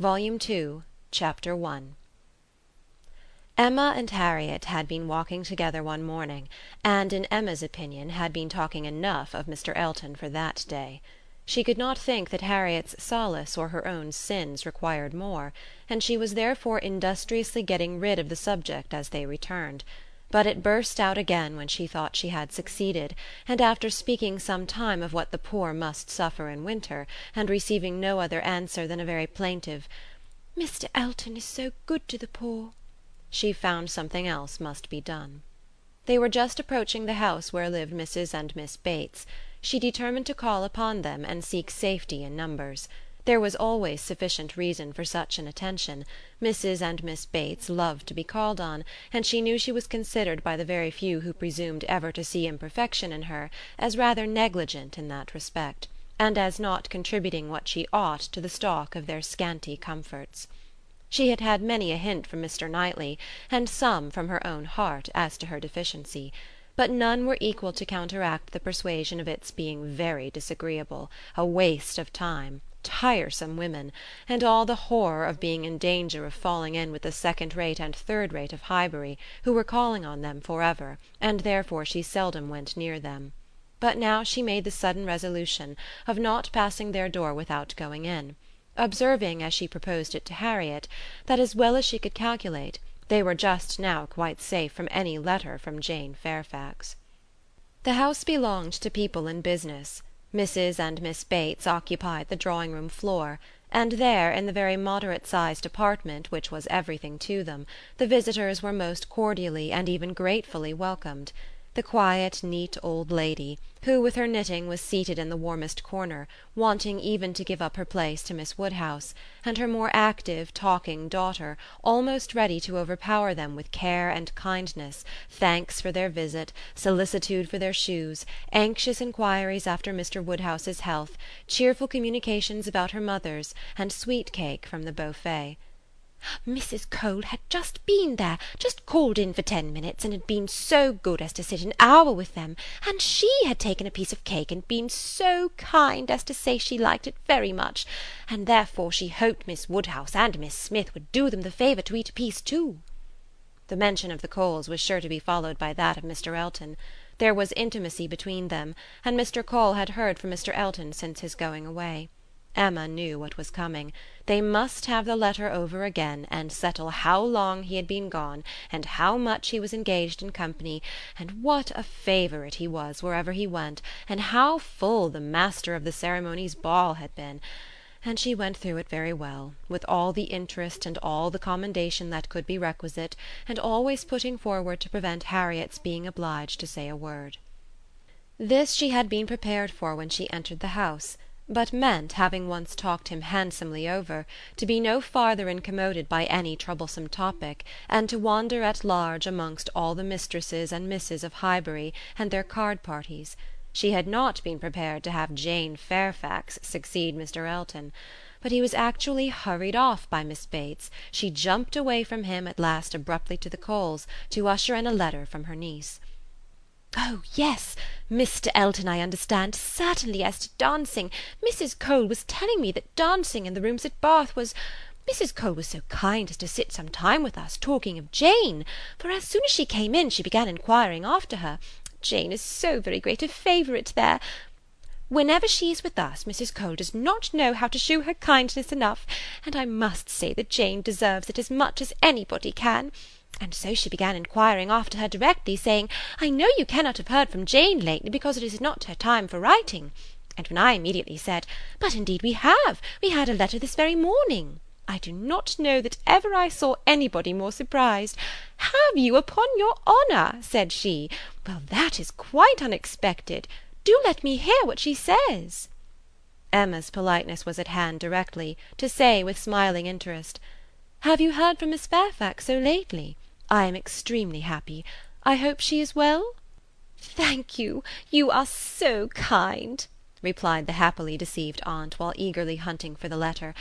Volume Two, Chapter One Emma and Harriet had been walking together one morning and, in Emma's opinion, had been talking enough of Mr. Elton for that day. She could not think that Harriet's solace or her own sins required more, and she was therefore industriously getting rid of the subject as they returned; but it burst out again when she thought she had succeeded, and after speaking some time of what the poor must suffer in winter, and receiving no other answer than a very plaintive "Mr. Elton is so good to the poor," she found something else must be done. They were just approaching the house where lived Mrs. and Miss Bates she determined to call upon them and seek safety in numbers. There was always sufficient reason for such an attention; Mrs. and Miss Bates loved to be called on, and she knew she was considered by the very few who presumed ever to see imperfection in her as rather negligent in that respect, and as not contributing what she ought to the stock of their scanty comforts. She had had many a hint from Mr. Knightley, and some from her own heart, as to her deficiency but none were equal to counteract the persuasion of its being very disagreeable, a waste of time, tiresome women, and all the horror of being in danger of falling in with the second rate and third rate of Highbury, who were calling on them for ever, and therefore she seldom went near them. But now she made the sudden resolution of not passing their door without going in, observing, as she proposed it to Harriet, that, as well as she could calculate, they were just now quite safe from any letter from Jane Fairfax. The house belonged to people in business. Mrs. and Miss Bates occupied the drawing room floor, and there, in the very moderate sized apartment which was everything to them, the visitors were most cordially and even gratefully welcomed the quiet neat old lady, who with her knitting was seated in the warmest corner, wanting even to give up her place to Miss Woodhouse, and her more active talking daughter, almost ready to overpower them with care and kindness, thanks for their visit, solicitude for their shoes, anxious enquiries after Mr. Woodhouse's health, cheerful communications about her mother's, and sweet cake from the Beaufet. Mrs. Cole had just been there, just called in for ten minutes, and had been so good as to sit an hour with them, and she had taken a piece of cake and been so kind as to say she liked it very much, and therefore she hoped Miss Woodhouse and Miss Smith would do them the favour to eat a piece too. The mention of the Coles was sure to be followed by that of Mr. Elton. There was intimacy between them, and Mr. Cole had heard from Mr. Elton since his going away. Emma knew what was coming. They must have the letter over again and settle how long he had been gone and how much he was engaged in company and what a favourite he was wherever he went and how full the master of the ceremonies ball had been; and she went through it very well, with all the interest and all the commendation that could be requisite, and always putting forward to prevent Harriet's being obliged to say a word. This she had been prepared for when she entered the house but meant, having once talked him handsomely over, to be no farther incommoded by any troublesome topic, and to wander at large amongst all the mistresses and misses of Highbury and their card parties. She had not been prepared to have Jane Fairfax succeed Mr. Elton. But he was actually hurried off by Miss Bates; she jumped away from him at last abruptly to the Coles, to usher in a letter from her niece. "Oh yes, Mr. Elton, I understand, certainly as to dancing Mrs. Cole was telling me that dancing in the rooms at Bath was Mrs. Cole was so kind as to sit some time with us, talking of Jane; for as soon as she came in she began inquiring after her. Jane is so very great a favourite there. Whenever she is with us Mrs. Cole does not know how to shew her kindness enough, and I must say that Jane deserves it as much as anybody can. And so she began inquiring after her directly, saying, I know you cannot have heard from Jane lately, because it is not her time for writing. And when I immediately said, But indeed we have, we had a letter this very morning, I do not know that ever I saw anybody more surprised. Have you, upon your honour? said she. Well, that is quite unexpected. Do let me hear what she says. Emma's politeness was at hand directly, to say with smiling interest, Have you heard from Miss Fairfax so lately? I am extremely happy. I hope she is well?" "Thank you. You are so kind," replied the happily deceived aunt while eagerly hunting for the letter.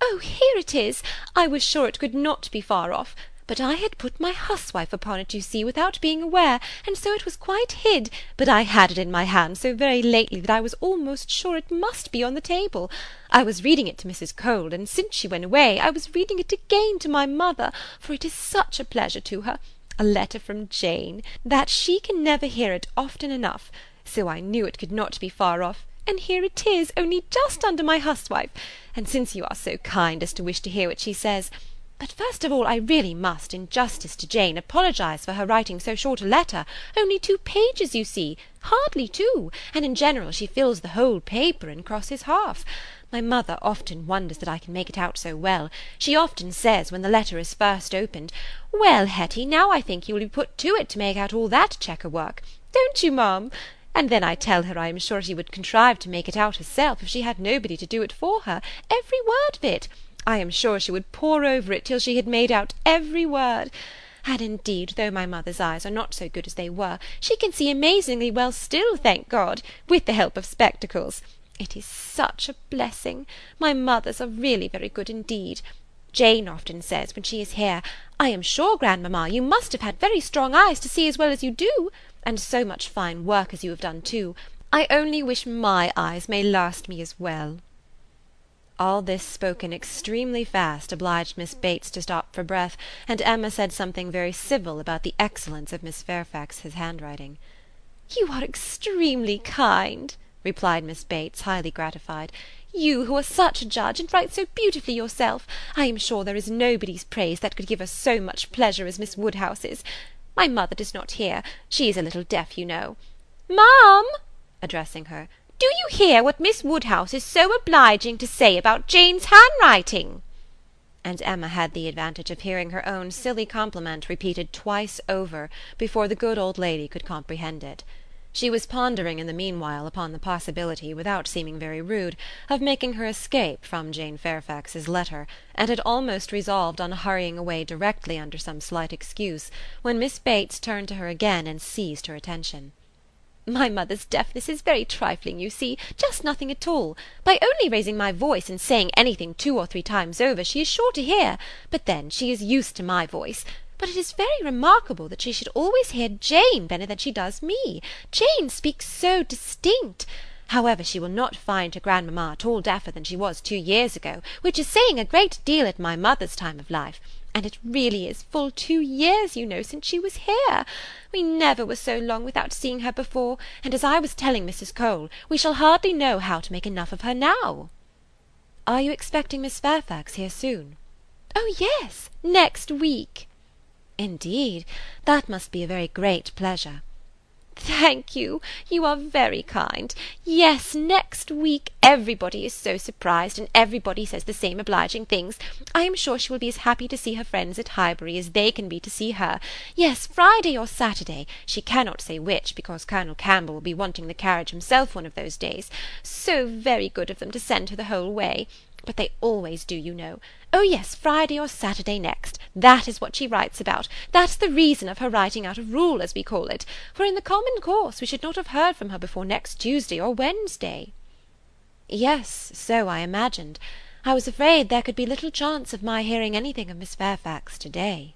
"Oh, here it is! I was sure it could not be far off. But I had put my huswife upon it, you see, without being aware, and so it was quite hid, but I had it in my hand so very lately that I was almost sure it must be on the table. I was reading it to Mrs. Cole, and since she went away, I was reading it again to my mother, for it is such a pleasure to her. A letter from Jane, that she can never hear it often enough, so I knew it could not be far off, and here it is, only just under my huswife, and since you are so kind as to wish to hear what she says, but first of all I really must, in justice to Jane, apologize for her writing so short a letter, only two pages, you see, hardly two, and in general she fills the whole paper and crosses half. My mother often wonders that I can make it out so well. She often says, when the letter is first opened, "Well, Hetty, now I think you will be put to it to make out all that checker work. Don't you, ma'am? And then I tell her I am sure she would contrive to make it out herself if she had nobody to do it for her, every word of it. I am sure she would pore over it till she had made out every word. And indeed, though my mother's eyes are not so good as they were, she can see amazingly well still, thank God, with the help of spectacles. It is such a blessing. My mother's are really very good indeed. Jane often says, when she is here, I am sure, grandmamma, you must have had very strong eyes to see as well as you do, and so much fine work as you have done too. I only wish my eyes may last me as well. All this spoken extremely fast obliged Miss Bates to stop for breath, and Emma said something very civil about the excellence of Miss Fairfax's handwriting. "You are extremely kind," replied Miss Bates, highly gratified. "You, who are such a judge, and write so beautifully yourself. I am sure there is nobody's praise that could give us so much pleasure as Miss Woodhouse's. My mother does not hear; she is a little deaf, you know. Ma'am!" addressing her. Do you hear what Miss Woodhouse is so obliging to say about Jane's handwriting?" And Emma had the advantage of hearing her own silly compliment repeated twice over before the good old lady could comprehend it. She was pondering in the meanwhile upon the possibility, without seeming very rude, of making her escape from Jane Fairfax's letter, and had almost resolved on hurrying away directly under some slight excuse, when Miss Bates turned to her again and seized her attention. My mother's deafness is very trifling, you see, just nothing at all. By only raising my voice and saying anything two or three times over, she is sure to hear, but then she is used to my voice. But it is very remarkable that she should always hear Jane better than she does me. Jane speaks so distinct. However, she will not find her grandmamma at all deafer than she was two years ago, which is saying a great deal at my mother's time of life and it really is full two years, you know, since she was here. We never were so long without seeing her before, and as I was telling Mrs. Cole, we shall hardly know how to make enough of her now." "Are you expecting Miss Fairfax here soon?" "Oh yes, next week." "Indeed! That must be a very great pleasure. Thank you. You are very kind. Yes, next week. Everybody is so surprised, and everybody says the same obliging things. I am sure she will be as happy to see her friends at Highbury as they can be to see her. Yes, Friday or Saturday. She cannot say which, because Colonel Campbell will be wanting the carriage himself one of those days. So very good of them to send her the whole way. But they always do, you know. Oh yes, Friday or Saturday next. That is what she writes about. That's the reason of her writing out of rule, as we call it. For in the common course we should not have heard from her before next Tuesday or Wednesday." "Yes, so I imagined. I was afraid there could be little chance of my hearing anything of Miss Fairfax to day."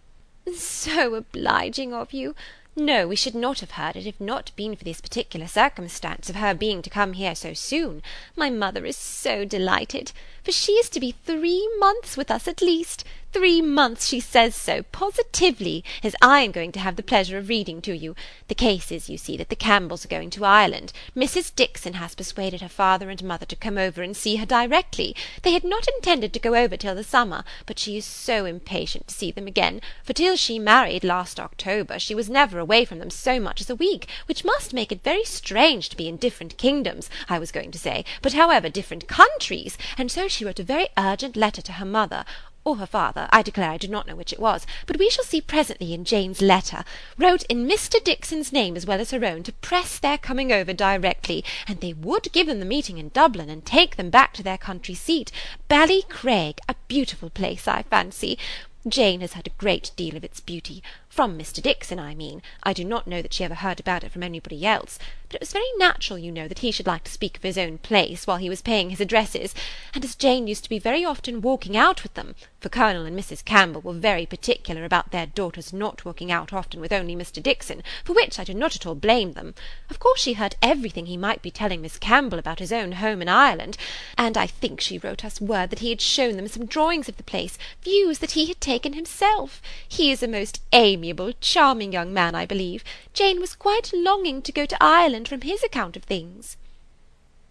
"So obliging of you. No, we should not have heard it if not been for this particular circumstance of her being to come here so soon. My mother is so delighted, for she is to be three months with us at least. Three months she says so, positively, as I am going to have the pleasure of reading to you. The case is, you see, that the Campbells are going to Ireland. Mrs. Dixon has persuaded her father and mother to come over and see her directly. They had not intended to go over till the summer, but she is so impatient to see them again, for till she married last October she was never away from them so much as a week, which must make it very strange to be in different kingdoms, I was going to say, but however different countries, and so she wrote a very urgent letter to her mother or her father, I declare I do not know which it was, but we shall see presently in Jane's letter, wrote in Mr. Dixon's name as well as her own to press their coming over directly, and they would give them the meeting in Dublin, and take them back to their country seat, Ballycraig, a beautiful place, I fancy. Jane has heard a great deal of its beauty, from Mr. Dixon, I mean. I do not know that she ever heard about it from anybody else. But it was very natural, you know, that he should like to speak of his own place while he was paying his addresses, and as Jane used to be very often walking out with them, for Colonel and Mrs. Campbell were very particular about their daughters not walking out often with only Mr. Dixon, for which I do not at all blame them. Of course she heard everything he might be telling Miss Campbell about his own home in Ireland, and I think she wrote us word that he had shown them some drawings of the place, views that he had taken himself. He is a most amiable, charming young man, I believe. Jane was quite longing to go to Ireland from his account of things.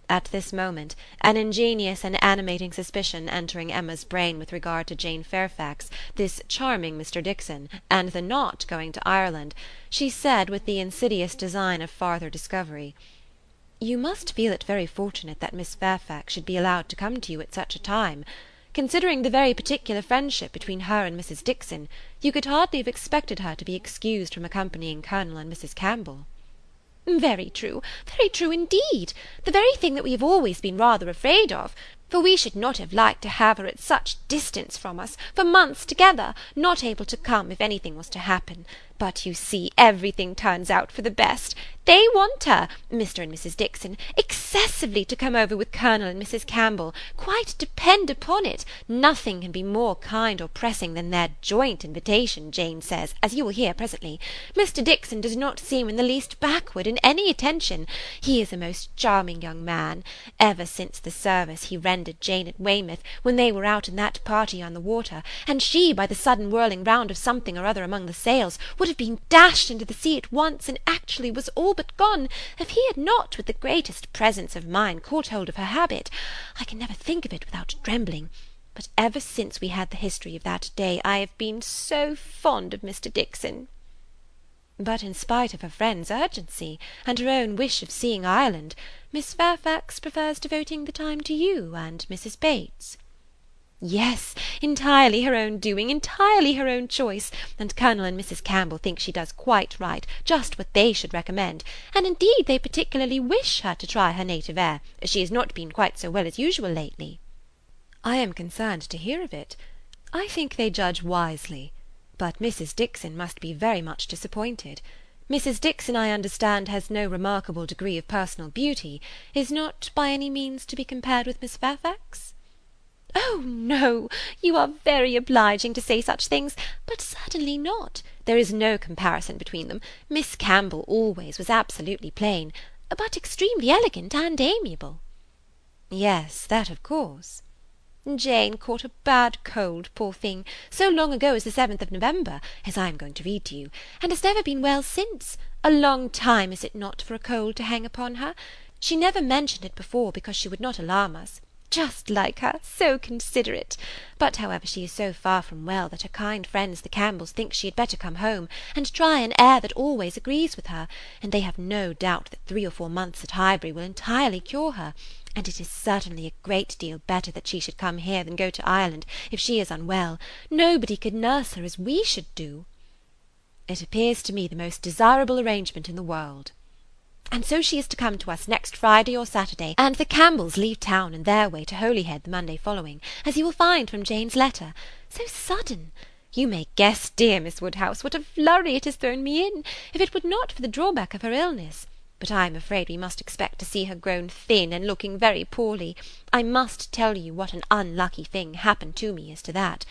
At this moment, an ingenious and animating suspicion entering Emma's brain with regard to Jane Fairfax, this charming Mr. Dixon, and the not going to Ireland, she said with the insidious design of farther discovery, "You must feel it very fortunate that Miss Fairfax should be allowed to come to you at such a time. Considering the very particular friendship between her and Mrs. Dixon, you could hardly have expected her to be excused from accompanying Colonel and Mrs. Campbell." Very true, very true indeed. The very thing that we have always been rather afraid of, for we should not have liked to have her at such distance from us, for months together, not able to come if anything was to happen. But you see everything turns out for the best. They want her, Mr. and Mrs. Dixon, excessively to come over with Colonel and Mrs. Campbell; quite depend upon it, nothing can be more kind or pressing than their joint invitation, Jane says, as you will hear presently. Mr. Dixon does not seem in the least backward in any attention. He is a most charming young man. Ever since the service he rendered Jane at Weymouth, when they were out in that party on the water, and she, by the sudden whirling round of something or other among the sails, would have been dashed into the sea at once, and actually was all but gone, if he had not, with the greatest presence of mind, caught hold of her habit. I can never think of it without trembling. But ever since we had the history of that day, I have been so fond of Mr. Dixon. But in spite of her friend's urgency, and her own wish of seeing Ireland, Miss Fairfax prefers devoting the time to you and Mrs. Bates. Yes, entirely her own doing, entirely her own choice, and Colonel and Mrs. Campbell think she does quite right, just what they should recommend, and indeed they particularly wish her to try her native air, as she has not been quite so well as usual lately. I am concerned to hear of it. I think they judge wisely. But Mrs. Dixon must be very much disappointed. Mrs. Dixon, I understand, has no remarkable degree of personal beauty, is not by any means to be compared with Miss Fairfax? Oh, no! You are very obliging to say such things, but certainly not. There is no comparison between them. Miss Campbell always was absolutely plain, but extremely elegant and amiable. Yes, that of course. Jane caught a bad cold, poor thing, so long ago as the seventh of November, as I am going to read to you, and has never been well since. A long time, is it not, for a cold to hang upon her? She never mentioned it before, because she would not alarm us. Just like her, so considerate! But however she is so far from well that her kind friends the Campbells think she had better come home, and try an air that always agrees with her, and they have no doubt that three or four months at Highbury will entirely cure her, and it is certainly a great deal better that she should come here than go to Ireland, if she is unwell. Nobody could nurse her as we should do. It appears to me the most desirable arrangement in the world. And so she is to come to us next Friday or Saturday, and the Campbells leave town in their way to Holyhead the Monday following, as you will find from Jane's letter. So sudden! You may guess, dear Miss Woodhouse, what a flurry it has thrown me in, if it were not for the drawback of her illness. But I am afraid we must expect to see her grown thin and looking very poorly. I must tell you what an unlucky thing happened to me as to that.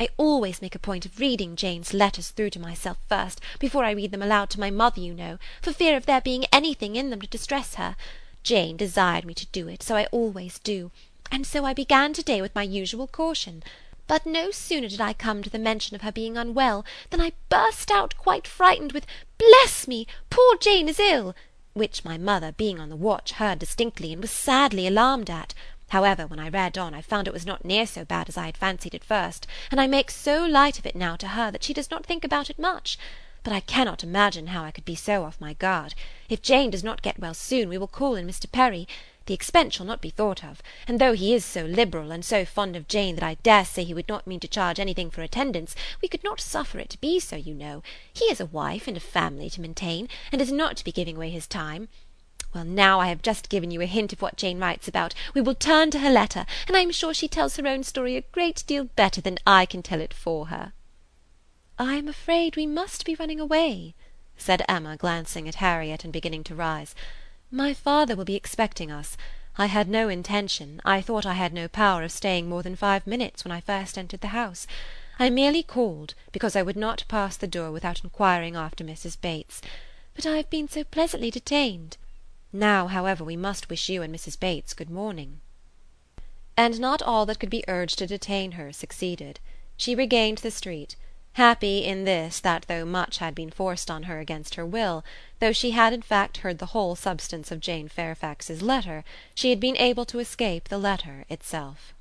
I always make a point of reading Jane's letters through to myself first, before I read them aloud to my mother, you know, for fear of there being anything in them to distress her. Jane desired me to do it, so I always do, and so I began to-day with my usual caution. But no sooner did I come to the mention of her being unwell, than I burst out quite frightened with "Bless me! poor Jane is ill!" which my mother, being on the watch, heard distinctly, and was sadly alarmed at. However, when I read on, I found it was not near so bad as I had fancied at first, and I make so light of it now to her that she does not think about it much. But I cannot imagine how I could be so off my guard. If Jane does not get well soon, we will call in Mr. Perry. The expense shall not be thought of, and though he is so liberal and so fond of Jane that I dare say he would not mean to charge anything for attendance, we could not suffer it to be so, you know. He has a wife and a family to maintain, and is not to be giving away his time. Well, now I have just given you a hint of what Jane writes about, we will turn to her letter, and I am sure she tells her own story a great deal better than I can tell it for her. I am afraid we must be running away," said Emma, glancing at Harriet and beginning to rise. "My father will be expecting us. I had no intention, I thought I had no power of staying more than five minutes when I first entered the house. I merely called, because I would not pass the door without inquiring after Mrs. Bates. But I have been so pleasantly detained. Now, however, we must wish you and Mrs. Bates good morning." And not all that could be urged to detain her succeeded. She regained the street happy in this that though much had been forced on her against her will, though she had in fact heard the whole substance of Jane Fairfax's letter, she had been able to escape the letter itself.